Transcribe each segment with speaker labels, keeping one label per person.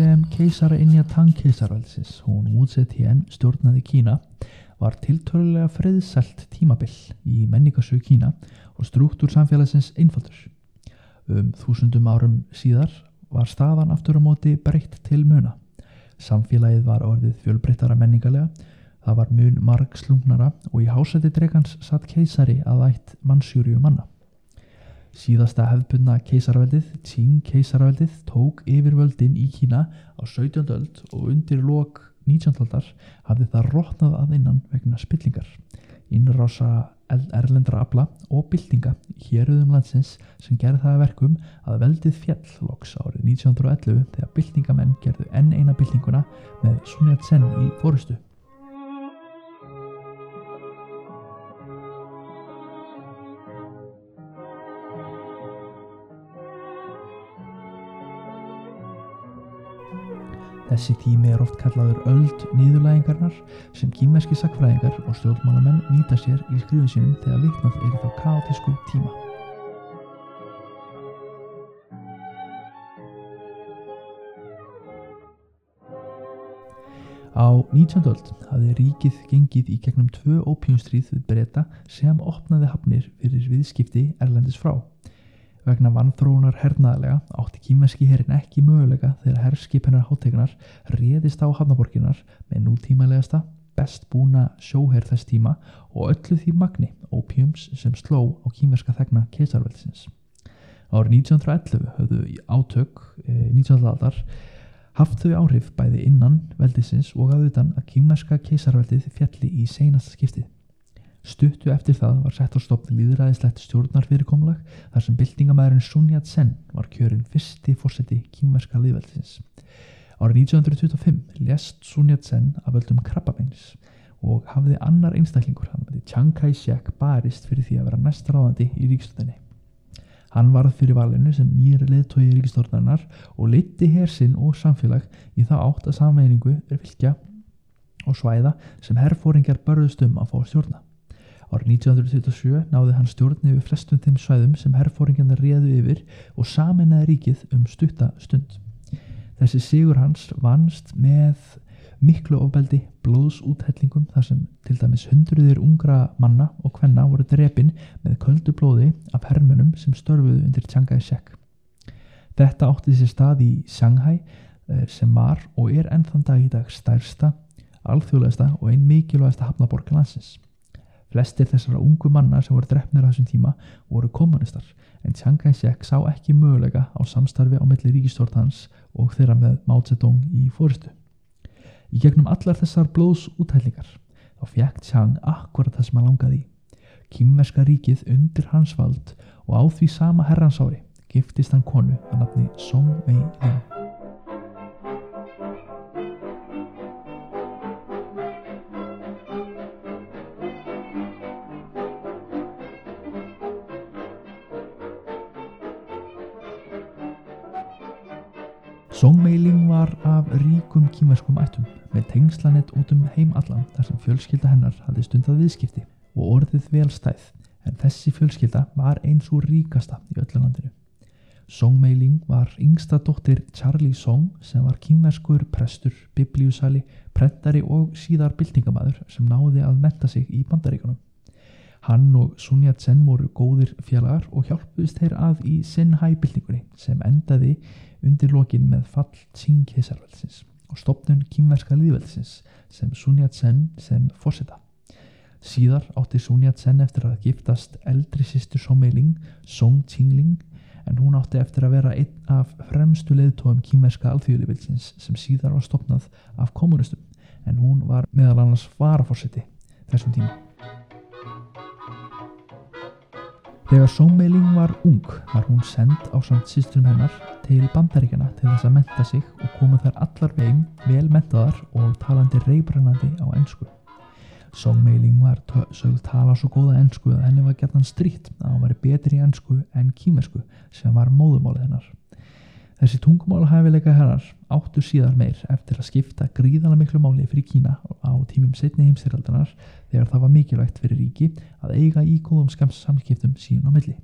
Speaker 1: sem keisara Inja Tang keisarvælsins, hún útsett hér stjórnaði Kína, var tiltölulega friðsælt tímabill í menningarsögu Kína og struktúr samfélagsins einfaldur. Um þúsundum árum síðar var staðan aftur á móti breytt til muna. Samfélagið var orðið fjölbreyttara menningarlega, það var mun marg slungnara og í hásæti dregans satt keisari að ætt mannsjúriu manna. Síðasta hefðbunna keisarveldið, Qing keisarveldið, tók yfirvöldin í Kína á 17. öld og undir lok 19. aldar hafði það rótnað að innan vegna spillingar. Innrása erlendra afla og byltinga héruðum landsins sem gerði það verkum að veldið fjallloks árið 1911 þegar byltingamenn gerðu enn eina byltinguna með Sun Yat-sen í fórustu. Þessi tími er oft kallaður öld nýðulægingarnar sem kýmverski sakfræðingar og stjórnmálamenn nýta sér í skrifin sínum þegar vitnað er í þá kaotísku tíma. Á 19. öld hafði ríkið gengið í gegnum tvö ópjumstríð við breyta sem opnaði hafnir fyrir viðskipti erlendis frá. Vegna vannþróunar hernaðlega átti kýmverski herin ekki möguleika þegar herskipennar háttegnar réðist á hafnaborginar með nútímalegasta, best búna sjóherr þess tíma og öllu því magni ópjums sem sló á kýmverska þegna keisarveldisins. Árið 1911 höfðu átök e, 19. aldar haft þau áhrif bæði innan veldisins og að utan að kýmverska keisarveldið fjalli í seinasta skiptið. Stuttu eftir það var sett á stopn líðræðislegt stjórnarfyrirkomlag þar sem byltingamæðurinn Sun Yat-sen var kjörinn fyrsti fórseti kýmverska liðveldisins. Árið 1925 lest Sun Yat-sen af öllum krabbamennis og hafði annar einstaklingur, hann veitir Chiang Kai-shek, barist fyrir því að vera næst ráðandi í ríkistöðinni. Hann varð fyrir valinu sem nýri leðtói í ríkistórnarinnar og liti hersinn og samfélag í það átt að samveiningu er fylgja og svæða sem herrfóringar börðust um að fá stjórna. Árið 1927 náði hann stjórni við flestum þeim svæðum sem herrfóringarna réðu yfir og saminnaði ríkið um stutta stund. Þessi sigur hans vannst með miklu ofbeldi blóðsúthellingum þar sem til dæmis hundruðir ungra manna og hvenna voru drepin með köldu blóði af herrmönum sem störfuðu undir Chiang Kai-shek. Þetta átti sér stað í Shanghai eh, sem var og er ennþann dag í dag stærsta, alþjóðlegasta og einn mikilvægasta hafnaborg landsins. Flestir þessara ungu manna sem voru drefnir á þessum tíma voru kommunistar en Chiang Kai-shek sá ekki möguleika á samstarfi á milli ríkistórtans og þeirra með Mao Zedong í fóristu. Í gegnum allar þessar blóðs útælingar þá fjækt Chiang akkurat það sem hann langaði í. Kýmverska ríkið undir hans vald og á því sama herransári giftist hann konu að nafni Song Mei-ling. Song af ríkum kýmverskum ættum með tengslanett út um heim allan þar sem fjölskylda hennar hafði stundað viðskipti og orðið vel stæð en þessi fjölskylda var eins og ríkasta í öllu landinu. Song Mei-ling var yngsta dóttir Charlie Song sem var kýmverskur prestur, biblíusali, prentari og síðar byltingamæður sem náði að menta sig í bandaríkunum. Hann og Sun Yat-sen voru góðir félagar og hjálpuðist þeir að í Sinhai-byltingunni sem endaði undir lokin með fall Qing keisarveldsins og stopnun kýmverska líðveldsins sem Sun Yat-sen sem fórseta. Síðar átti Sun Yat-sen eftir að giftast eldri sýstur Someiling, Song Qingling, en hún átti eftir að vera einn af fremstu leðtóum kýmverska alþjóðlíðveldsins sem síðar var stopnað af kommunistum, en hún var meðal annars varafórseti þessum tíma. Þegar Sómeiling var ung var hún send á samt sýsturum hennar til bandaríkjana til þess að menta sig og komu þær allar veginn vel mentaðar og talandi reybrennandi á ennsku. Sómeiling var sögð tala svo góða ennsku að henni var gætan stríkt að hún var betri í ennsku en kýmersku sem var móðumálið hennar. Þessi tungumálahæfileika hennar áttu síðar meir eftir að skipta gríðana miklu máli fyrir Kína á tímum setni heimstyrjaldanar þegar það var mikilvægt fyrir ríki að eiga í góðum skams samskiptum sín á milli.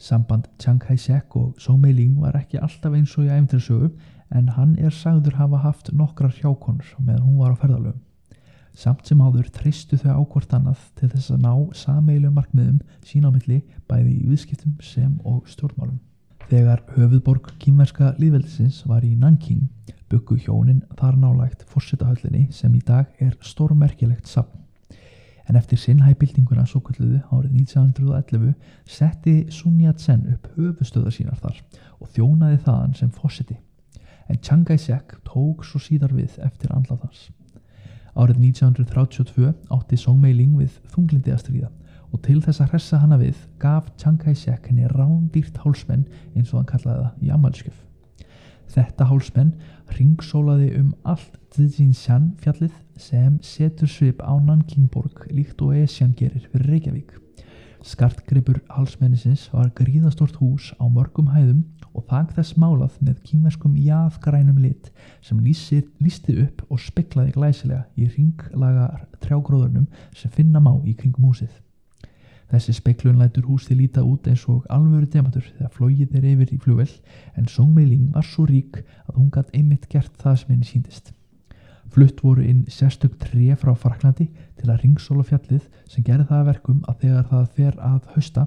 Speaker 1: Samband Chiang Kai-shek og Song Mei-ling var ekki alltaf eins og í æfntirsögu en hann er sagður hafa haft nokkrar hjákonur meðan hún var á ferðalöfum. Samt sem áður treystu þau ákvort annað til þess að ná sameilu markmiðum sín á milli bæði í viðskiptum sem og stjórnmálum. Þegar höfuðborg kýmverska líðveldisins var í Nanking byggu hjónin þar nálægt fórsetahöllinni sem í dag er stórmerkilegt sapn. En eftir sinnhæbildinguna svo kalluðu árið 1911 setti Sun Yat-sen upp höfustöðar sínar þar og þjónaði þaðan sem fórseti. En Chiang Kai-shek tók svo síðar við eftir andlað hans. Árið 1932 átti Song Mei-ling við þunglindi að stríða og til þess að hressa hana við gaf Chiang Kai-shek henni rándýrt hálsmenn eins og hann kallaði það í amalskjöf. Þetta hálsmenn ringsólaði um allt Zijinshan fjallið sem setur svip á Nankingborg líkt og Esjan gerir fyrir Reykjavík. Skartgripur hálsmennisins var gríðastort hús á mörgum hæðum og þang þess málað með kýmverskum jaðgrænum lit sem lýsir, lýsti upp og speklaði glæsilega í ringlaga trjágróðurnum sem finna má í kringum húsið. Þessi speiklun lætur húsið líta út eins og alvöru dematur þegar flógið er yfir í fljóvel en Songmeiling var svo rík að hún gætt einmitt gert það sem henni síndist. Flutt voru inn sérstök tré frá Fraklandi til að ringsóla fjallið sem gerði það verkum að þegar það fer að hausta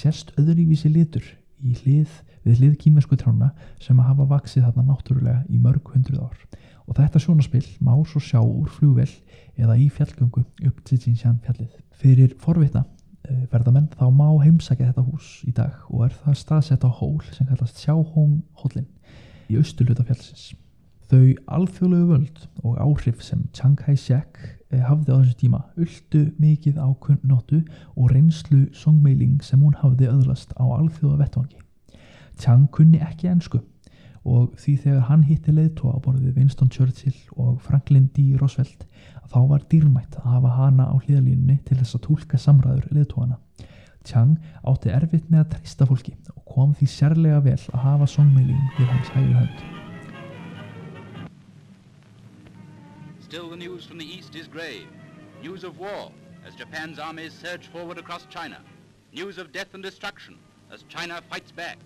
Speaker 1: sérst öðruvísi litur í hlið við hlið kýmversku trána sem að hafa vaksið þarna náttúrulega í mörg hundruð ár. Og þetta sjónaspill má svo sjá úr fljóvel eða í fjallgöngu upp til sínsjan fjallið. Fyrir forvitna ferðamenn þá má heimsækja þetta hús í dag og er það staðsett á hól sem kallast Sjáhóng hólinn í austurluta fjallsins. Þau alþjóðlegu völd og áhrif sem Chiang Kai-shek eh, hafði á þessu tíma uldu mikið á kunnóttu og reynslu songmeiling sem hún hafði öðlast á alþjóða vettvangi. Chiang kunni ekki ennsku og því þegar hann hitti leiðtóa á borðið Winston Churchill og Franklin D. Roosevelt þá var dýrmætt að hafa hana á hlýðalínunni til þess að tólka samræður leðtóana. Chang átti erfitt með að treysta fólki og kom því sérlega vel að hafa songmeiling við hans hægri hönd.
Speaker 2: Still the news from the east is grave. News of war as Japan's armies surge forward across China. News of death and destruction as China fights back.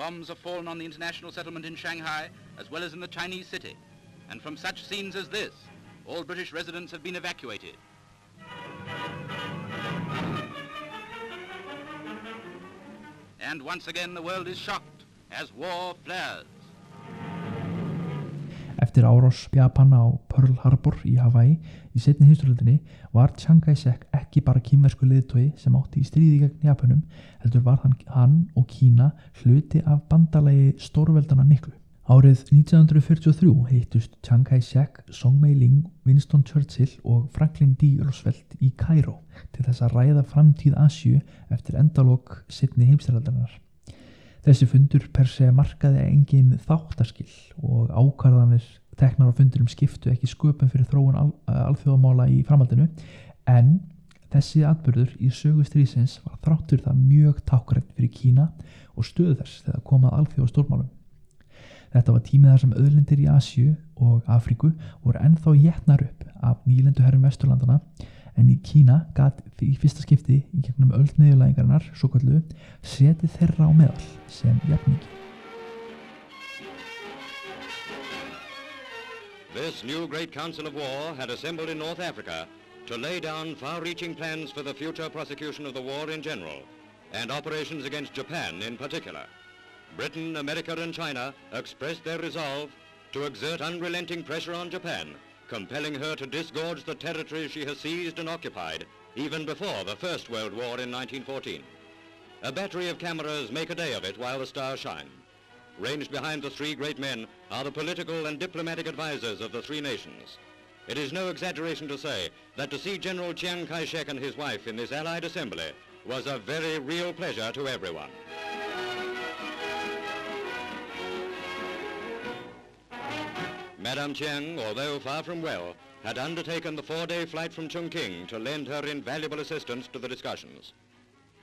Speaker 2: Bombs have fallen on the international settlement in Shanghai as well as in the Chinese city. And from such scenes as this, all British residents have been evacuated. And once again the world is shocked as war flares.
Speaker 1: Eftir árás Japan á Pearl Harbor í Hawaii í setni hýsturöldinni var Chiang Kai-shek ekki bara kýmversku liðtói sem átti í stríði gegn Japanum heldur var hann, hann og Kína hluti af bandalagi stórveldana miklu. Árið 1943 heittust Chiang Kai-shek, Song Mei-ling, Winston Churchill og Franklin D. Roosevelt í Cairo til þess að ræða framtíð Asju eftir endalók setni heimstæraldarinnar. Þessi fundur per se markaði engin þáttaskill og ákvarðanir teknar á fundurum skiptu ekki sköpum fyrir þróun al alþjóðamála í framhaldinu en þessi atbyrður í sögu strísins var þráttur það mjög tákrænt fyrir Kína og stöðu þess þegar komað alþjóða stórmálum. Þetta var tímið þar sem öðlindir í Asju og Afríku voru ennþá jætnar upp af nýlendu herrum vesturlandana en í Kína gæt í fyrsta skipti í gegnum öllniðurlæðingarnar svo kallu setið þeirra á meðal sem jafningi.
Speaker 3: This new great council of war had assembled in North Africa to lay down far-reaching plans for the future prosecution of the war in general and operations against Japan in particular. Britain, America and China expressed their resolve to exert unrelenting pressure on Japan compelling her to disgorge the territory she has seized and occupied even before the First World War in 1914. A battery of cameras make a day of it while the stars shine. Ranged behind the three great men are the political and diplomatic advisers of the three nations. It is no exaggeration to say that to see General Chiang Kai-shek and his wife in this Allied assembly was a very real pleasure to everyone. Madame Chiang, although far from well, had undertaken the four-day flight from Chongqing to lend her invaluable assistance to the discussions.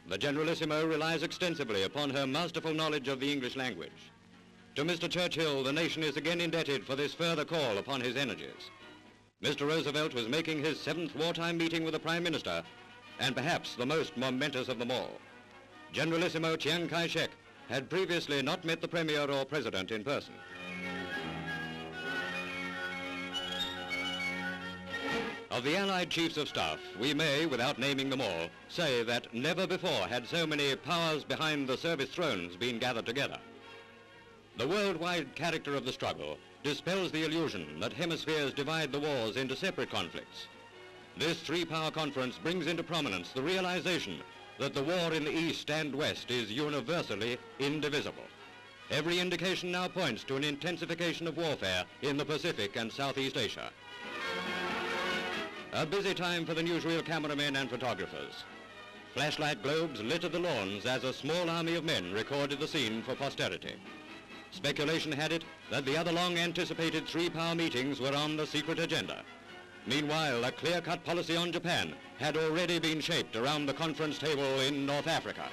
Speaker 3: The Generalissimo relies extensively upon her masterful knowledge of the English language. To Mr. Churchill, the nation is again indebted for this further call upon his energies. Mr. Roosevelt was making his seventh wartime meeting with the Prime Minister, and perhaps the most momentous of them all. Generalissimo Chiang Kai-shek had previously not met the Premier or President in person. Of the Allied Chiefs of Staff, we may, without naming them all, say that never before had so many powers behind the service thrones been gathered together. The worldwide character of the struggle dispels the illusion that hemispheres divide the wars into separate conflicts. This three-power conference brings into prominence the realization that the war in the East and West is universally indivisible. Every indication now points to an intensification of warfare in the Pacific and Southeast Asia. A busy time for the newsreel cameramen and photographers. Flashlight globes littered the lawns as a small army of men recorded the scene for posterity. Speculation had it that the other long-anticipated three-power meetings were on the secret agenda. Meanwhile, a clear-cut policy on Japan had already been shaped around the conference table in North Africa.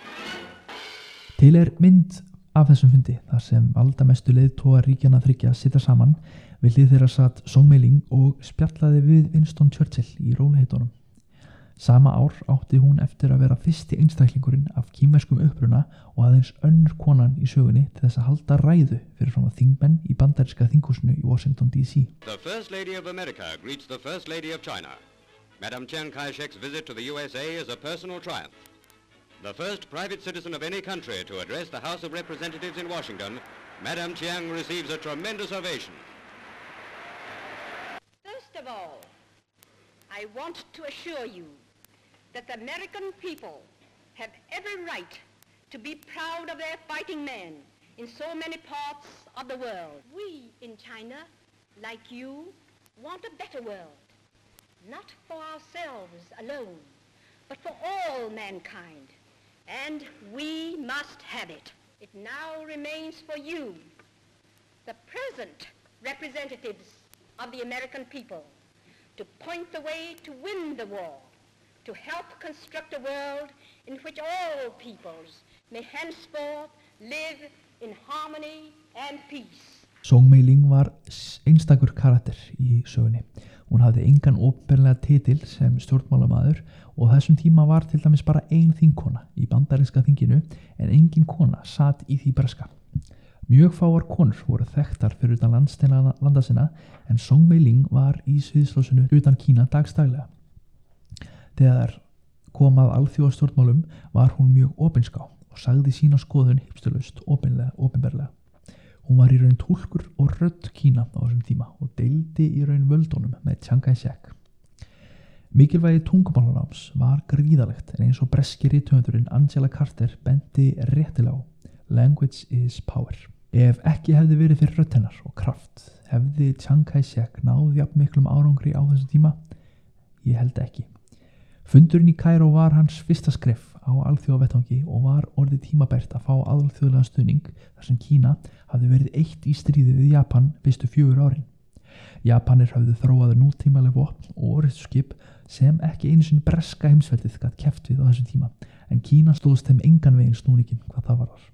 Speaker 1: Til er mynd af þessum fundi þar sem valdamestu leiðtóa ríkjana þryggja sita saman við hlið þeirra satt Song Mei-ling og spjallaði við Winston Churchill í róliheitunum. Sama ár átti hún eftir að vera fyrsti einstaklingurinn af kýmverskum uppruna og aðeins önnur konan í sögunni til þess að halda ræðu fyrir frá þingmenn í bandaríska þinghúsinu í Washington D.C.
Speaker 3: The First Lady of America greets the First Lady of China. Madam Chiang Kai-shek's visit to the USA is a personal triumph. The first private citizen of any country to address the House of Representatives in Washington, Madam Chiang receives a tremendous ovation.
Speaker 4: First of all, I want to assure you that the American people have every right to be proud of their fighting men in so many parts of the world. We in China, like you, want a better world, not for ourselves alone, but for all mankind. And we must have it. It now remains for you, the present representatives of the American people, to point the way to win the war, to help construct a world in which all peoples may henceforth live in harmony and peace.
Speaker 1: Song Mei-ling var s- einstakur karakter í sögunni. Hún hafði engan óperlega titil sem stjórnmálamaður og þessum tíma var til dæmis bara ein þingkona í bandarinska þinginu en engin kona satt í því breska. Mjög fáar konur voru þekktar fyrir utan landsteina landa sinna en Song Mei-ling var í sviðslósinu utan Kína dagstaglega. Þegar komað alþjóðastjórnmálum var hún mjög opinská og sagði sína skoðun hipstulust opinlega, opinberlega. Hún var í raun tólkur og rödd Kína á þessum tíma og deildi í raun völdunum með Chiang Kai-shek. Mikilvægi tungumálanáms var gríðalegt en eins og breski rítöfundurinn Angela Carter bendi réttilega á Language is power. Ef ekki hefði verið fyrir rödd hennar og kraft hefði Chiang Kai-shek náð jafn miklum árangri á þessum tíma? Ég held ekki. Fundurinn í Kairó var hans fyrsta skref á alþjóðavettvangi og var orðið tímabært að fá alþjóðlega stuðning þar sem Kína hafði verið eitt í stríði við Japan fyrstu fjögur árin. Japanir hafði þróaður nútímaleg vopn og orðskip sem ekki einu sinni breska heimsveldið gætt keft við á þessum tíma en Kína stóðst þeim engan veginn snúningin hvað það var þar.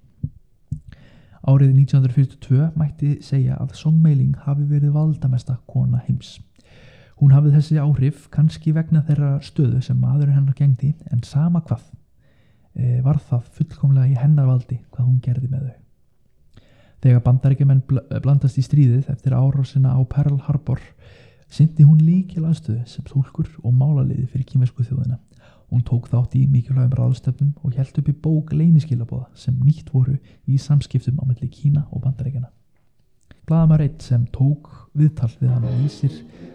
Speaker 1: Árið 1942 mætti segja að Song Mei-ling hafi verið valdamesta kona heims. Hún hafði þessi áhrif kannski vegna þeirra stöðu sem maðurinn hennar gengdi en sama hvað e, var það fullkomlega í hennar valdi hvað hún gerði með þau. Þegar bandaríkjumenn bl blandast í stríðið eftir árásina á Pearl Harbor syndi hún líkil aðstöðu sem tólkur og málaliði fyrir kýmversku þjóðina. Hún tók þátt í mikilvægum ráðstöfnum og held upp í bók leyniskilabóða sem nýtt voru í samskiptum á melli Kína og bandaríkjana. Blaðamar eitt sem tók viðtal við hann og vísir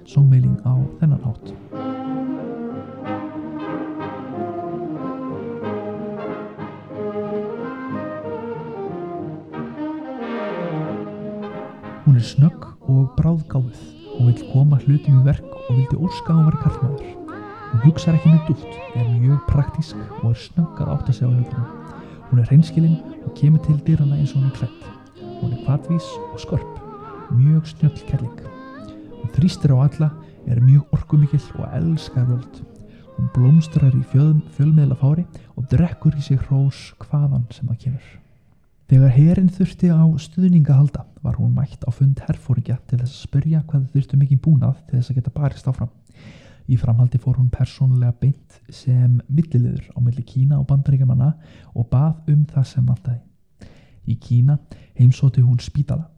Speaker 1: Song Mei-ling á þennan hátt. Hún er snögg og bráðgáð. Hún vil koma hlutum í verk og vildi óska að hún var karlmaður. Hún hugsar ekki með dúft, er mjög praktísk og er snögg að átta sig á hlutunum. Hún er hreinskilin og kemur til dyrana eins og hún er klætt. Hún er kvartvís og skörp, mjög snjöll kelling. Hún þrýstir á alla, er mjög orkumikill og elskar völd. Hún blómstrar í fjöl, fjölmiðla fári og drekkur í sig hrós hvaðan sem það kemur. Þegar herin þurfti á stuðninga að halda var hún mætt á fund herfóringja til þess að spyrja hvað þurftu mikið búnað til þess að geta barist áfram. Í framhaldi fór hún persónulega beint sem millilegur á milli Kína og bandaríkjamanna og bað um það sem vantaði. Í Kína heimsóti hún spítala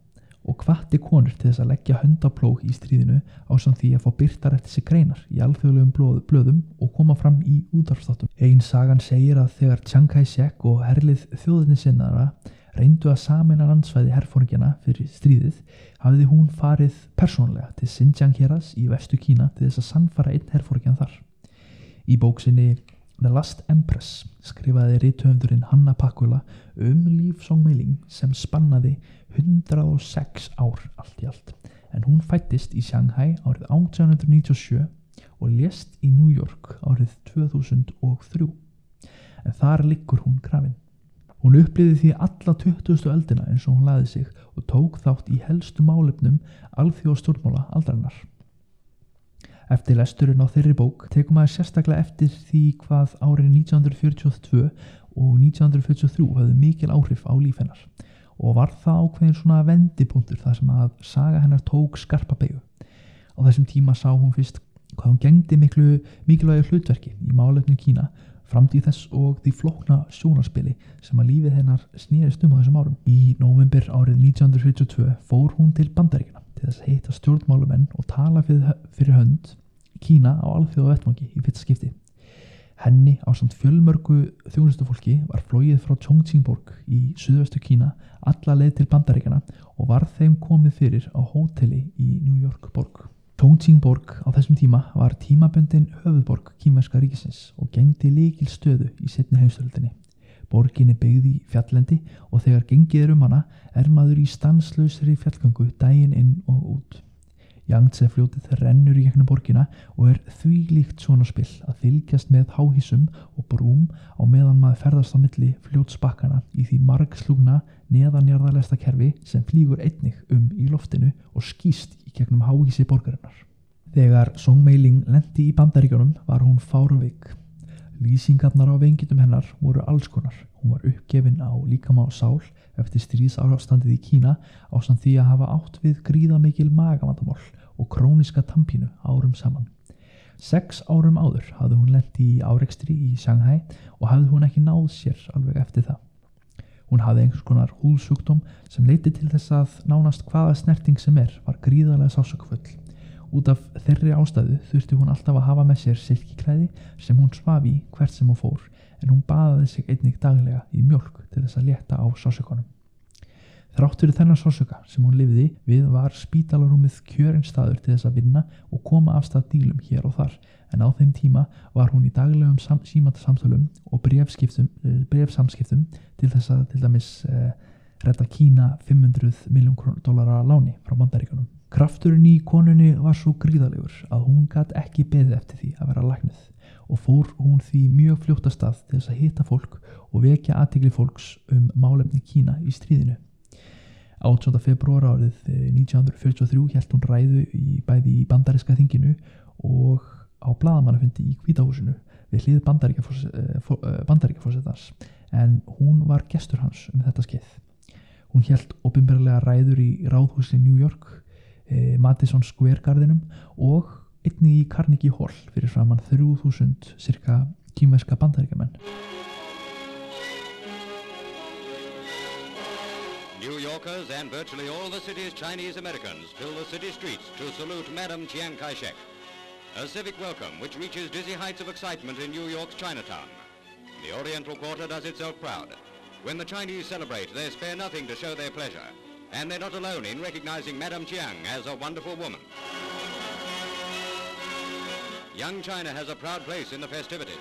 Speaker 1: og hvatti konur til þess að leggja höndaplók í stríðinu á samt því að fá byrtar eftir sig greinar í alþjóðlegum blöð, blöðum og koma fram í útvarfstáttum. Einn sagan segir að þegar Chiang Kai-shek og herlið þjóðinni sinnara reyndu að samina landsvæði herfóringjana fyrir stríðið hafiði hún farið persónlega til Xinjiang héras í vestu Kína til þess að sannfara einn herfóringjan þar. Í bóksinni The Last Empress skrifaði rítöfundurinn Hanna Pakula um líf Song Meiling sem spannaði 106 ár allt í allt en hún fættist í Shanghai árið 1897 og lést í New York árið 2003 en þar liggur hún grafin. Hún uppliði því alla 20. öldina eins og hún laði sig og tók þátt í helstu málefnum alþjóðstórmála aldarinnar. Eftir lesturinn á þeirri bók tekum maður sérstaklega eftir því hvað árið 1942 og 1943 höfðu mikil áhrif á líf hennar og var það ákveðin svona vendipunktur þar sem að saga hennar tók skarpa beigju. Á þessum tíma sá hún fyrst hvað hún gengdi miklu mikilvægi hlutverki í málefnu Kína framtíð þess og því flokna sjónarspili sem að lífið hennar snýrist um á þessum árum. Í november árið 1942 fór hún til bandaríkina til þess að heita stjórnmálumenn og tala fyrir, fyrir hönd Kína á alþjóða vettvangi í fyrsta skipti. Henni á samt fjölmörgu þjónustufólki var flóið frá Chongqingborg í suðvestu Kína alla leið til bandaríkjana og var þeim komið fyrir á hóteli í New York borg. Chongqingborg á þessum tíma var tímaböndin höfuðborg kýmverska ríkisins og gengdi líkil stöðu í setni heimstöldinni. Borgin er byggð í fjallendi og þegar gengið er um hana er maður í stanslausri fjallgangu dægin inn og út. Yangtze fljótið rennur í gegnum borgina og er því líkt svona spill að fylgjast með háhísum og brúm á meðan maður ferðast á milli fljótsbakkana í því margslugna neðanjarðarlesta kerfi sem flýgur einnig um í loftinu og skýst í gegnum háhísi borgarinnar. Þegar Song Meiling lendi í bandaríkjónum var hún fáruvik. Lýsingarnar á vengitum hennar voru allskonar. Hún var uppgefin á líkama og sál eftir stríðsárafstandið í Kína á samt því að hafa átt við gríðamikil magamandamál og króniska tampínu árum saman. Seks árum áður hafði hún lendi í árekstri í Shanghai og hafði hún ekki náð sér alveg eftir það. Hún hafði einhvers konar húðsjúkdóm sem leiti til þess að nánast hvaða snerting sem er var gríðarlega sásökfull Út af þeirri ástæðu þurfti hún alltaf að hafa með sér silkiklæði sem hún svaf í hvert sem hún fór en hún baðaði sig einnig daglega í mjölk til þess að leta á sásökunum. Þráttur þennan sásöka sem hún lifiði við var spítalarúmið kjörinn staður til þess að vinna og koma af stað dílum hér og þar en á þeim tíma var hún í daglegum símantasamtölum og brefsamskiptum til þess að til dæmis eh, redda Kína 500 miljón dólara láni frá bandaríkanum. Krafturinn í konunni var svo gríðalegur að hún gæti ekki beðið eftir því að vera læknuð og fór hún því mjög fljóttastað til þess að hitta fólk og vekja aðtegli fólks um málefni Kína í stríðinu. 18. februar árið 1943 held hún ræðu í bæði í bandariska þinginu og á bladamannafundi í Kvítahúsinu við hlið bandaríkjaforsetans en hún var gestur hans um þetta skeið. Hún held ofinbarlega ræður í ráðhúsi New York Eh, Madison Square Gardenum og einni í Carnegie Hall fyrir framann 3000 cirka kýmverska bandaríkjaman.
Speaker 3: New Yorkers and virtually all the city's Chinese Americans fill the city streets to salute Madam Chiang Kai-shek. A civic welcome which reaches dizzy heights of excitement in New York's Chinatown. The Oriental Quarter does itself proud. When the Chinese celebrate, they spare nothing to show their pleasure. And they're not alone in recognizing Madame Chiang as a wonderful woman. Young China has a proud place in the festivities.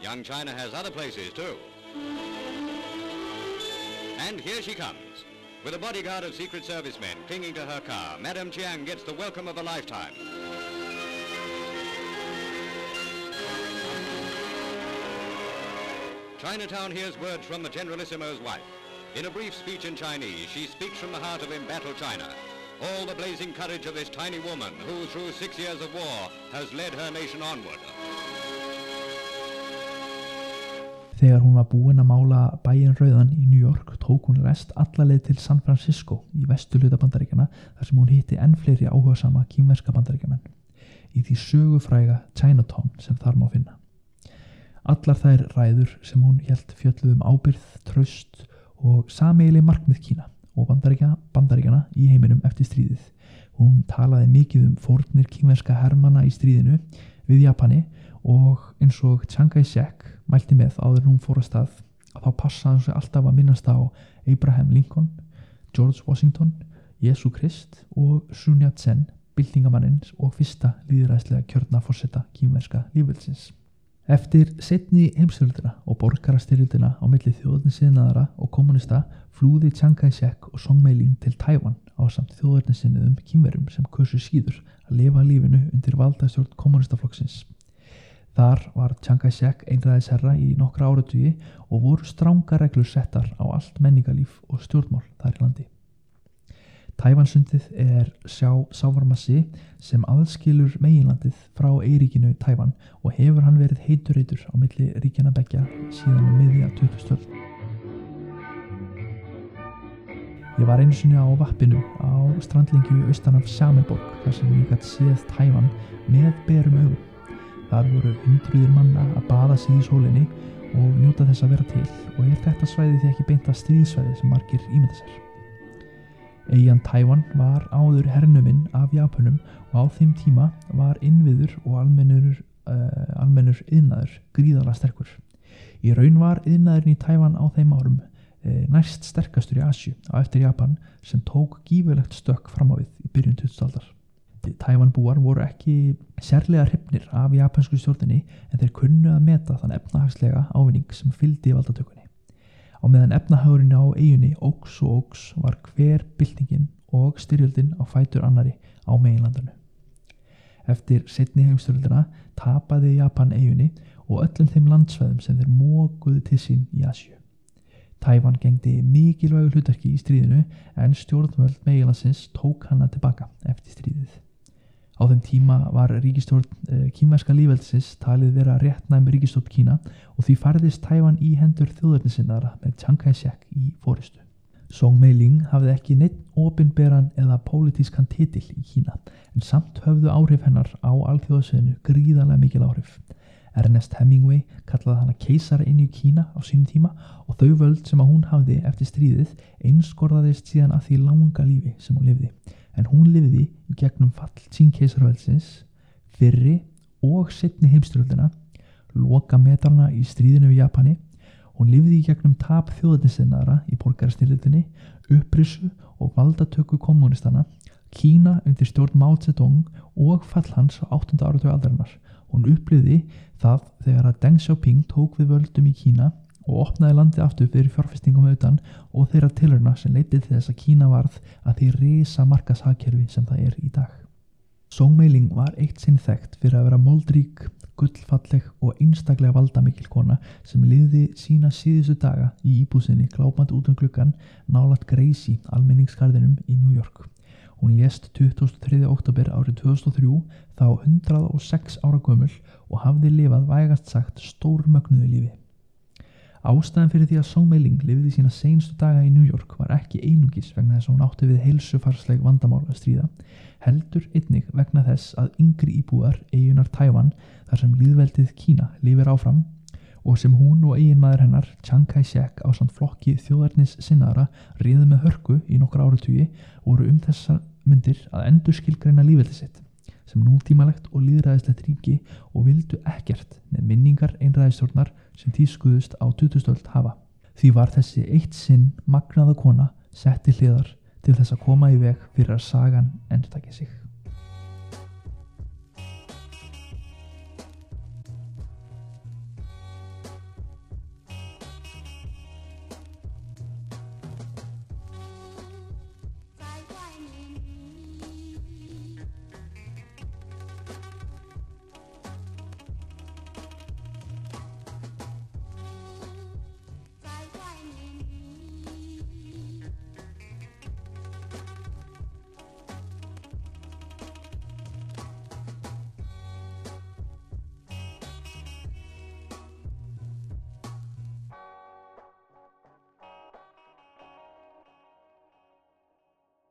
Speaker 3: Young China has other places too. And here she comes. With a bodyguard of Secret Service men clinging to her car, Madame Chiang gets the welcome of a lifetime. Chinatown hears words from the Generalissimo's wife. In a brief speech in Chinese, she speaks from the heart of embattled China. All the blazing courage of this tiny woman who, through six years of war, has led her nation onward.
Speaker 1: Þegar hún var búin að mála bæin rauðan í New York tók hún rest allarleið til San Francisco í vestuluta bandaríkjana þar sem hún hitti enn fleiri áhuga sama kýmverska bandaríkjaman í því sögufræga Chinatown sem þar má finna. Allar þær ræður sem hún helt fjöldluðum ábyrð, tröst og sameili markmið Kína og bandaríkjana, í heiminum eftir stríðið. Hún talaði mikið um fórnir kýmverska hermana í stríðinu við Japani og eins og Chiang Kai-shek mælti með áður hún fór að stað að þá passaði hann sig alltaf að minnast á Abraham Lincoln, George Washington, Jesu Krist og Sun Yat-sen, byltingamanninn og fyrsta líðræðslega kjörna fórsetta kýmverska lífelsins. Eftir setni heimstöldina og borgarastyrjöldina á milli þjóðarnisinnaðara og kommunista flúði Chiang Kai-shek og Song Mei-ling til Tævan á samt þjóðarnisinniðum kýmverum sem kursu síður að lifa lífinu undir valdastjórn kommunistaflokksins. Þar var Chiang Kai-shek einræðisherra í nokkra áratugi og voru stránga reglur settar á allt menningarlíf og stjórnmál þar í landi. Tævansundið er sjá sávarmassi sem aðskilur meginlandið frá eiríkinu Tævan og hefur hann verið heiturreitur á milli ríkjana begja síðan um miðja 2012. Ég var einu sinni á vappinu á strandlingju austan af Sjámenborg þar sem ég gæti séð Tævan með berum augum. Þar voru hundruðir manna að baða sig í sólinni og njóta þess að vera til og er þetta svæði því ekki beint að stríðsvæði sem margir ímynda sér. Eyjan Tævan var áður hernuminn af Japunum og á þeim tíma var innviður og almennur, uh, almennur yðnaður gríðala sterkur. Í raun var yðnaðurinn í Tævan á þeim árum uh, næst sterkastur í Asju á eftir Japan sem tók gífurlegt stökk fram á við í byrjun 2000 aldar. Tævanbúar voru ekki sérlega hryfnir af japansku stjórninni en þeir kunnu að meta þann efnahagslega ávinning sem fyldi valdatökunni. Á meðan efnahagurinn á eiginni ógs og ógs var hver byltingin og styrjöldin á fætur annari á meginlandanu. Eftir setni heimstyrjöldina tapaði Japan eiginni og öllum þeim landsveðum sem þeir mókuðu til sín í Asju. Tæfan gengdi mikilvægu hlutverki í stríðinu en stjórnvöld meginlandsins tók hana tilbaka eftir stríðið. Á þeim tíma var ríkistjórn uh, kýmverska lífveldisins talið vera réttnæm ríkistjórn Kína og því farðist Tævan í hendur þjóðverðinsinnara með Chiang Kai-shek í fóristu. Song Mei-ling hafði ekki neitt opinberan eða pólitískan titill í Kína en samt höfðu áhrif hennar á alþjóðsveðinu gríðarlega mikil áhrif. Ernest Hemingway kallaði hana keisara inn í Kína á sínum tíma og þau völd sem að hún hafði eftir stríðið einskorðaðist síðan að því langa lífi sem hún lifði en hún lifiði í gegnum fall sín keisarvælsins fyrri og setni heimstyröldina loka metrarna í stríðinu við Japani hún lifiði í gegnum tap þjóðatinsinnaðara í borgarstyrlutinni upprissu og valdatöku kommunistana Kína undir stjórn Mao Zedong og fall hans á 8. áratögu aldarinnar hún uppliði það þegar að Deng Xiaoping tók við völdum í Kína og opnaði landi aftur fyrir fjárfestingum auðan og þeirra tilurna sem leitið til þess að Kína varð að því reysa markashagkerfi sem það er í dag. Song Mei-ling var eitt sinn þekkt fyrir að vera moldrík, gullfalleg og einstaklega valdamikil kona sem liði sína síðustu daga í íbúsinni glápand út um klukkan nálat Greisi almenningskarðinum í New York. Hún lést 23. oktober árið 2003 þá 106 ára gömul og hafði lifað vægast sagt stórmögnuðu lífi. Ástæðan fyrir því að Song Mei-ling lifiði sína seinstu daga í New York var ekki einungis vegna þess að hún átti við heilsufarsleg vandamál að stríða, heldur einnig vegna þess að yngri íbúar eigunar Tævan þar sem líðveldið Kína lifir áfram og sem hún og eigin maður hennar Chiang Kai-shek á samt flokki þjóðarnis sinnaðara riði með hörku í nokkra áratugji voru um þessa myndir að endur skilgreina lífveldið sitt sem nútímalegt og líðræðislegt ríki og vildu ekkert með minningar einræðistjórnar sem tískuðust á 2000 hafa. Því var þessi eitt sinn magnaða kona sett til hliðar til þess að koma í veg fyrir að sagan endur takja sig.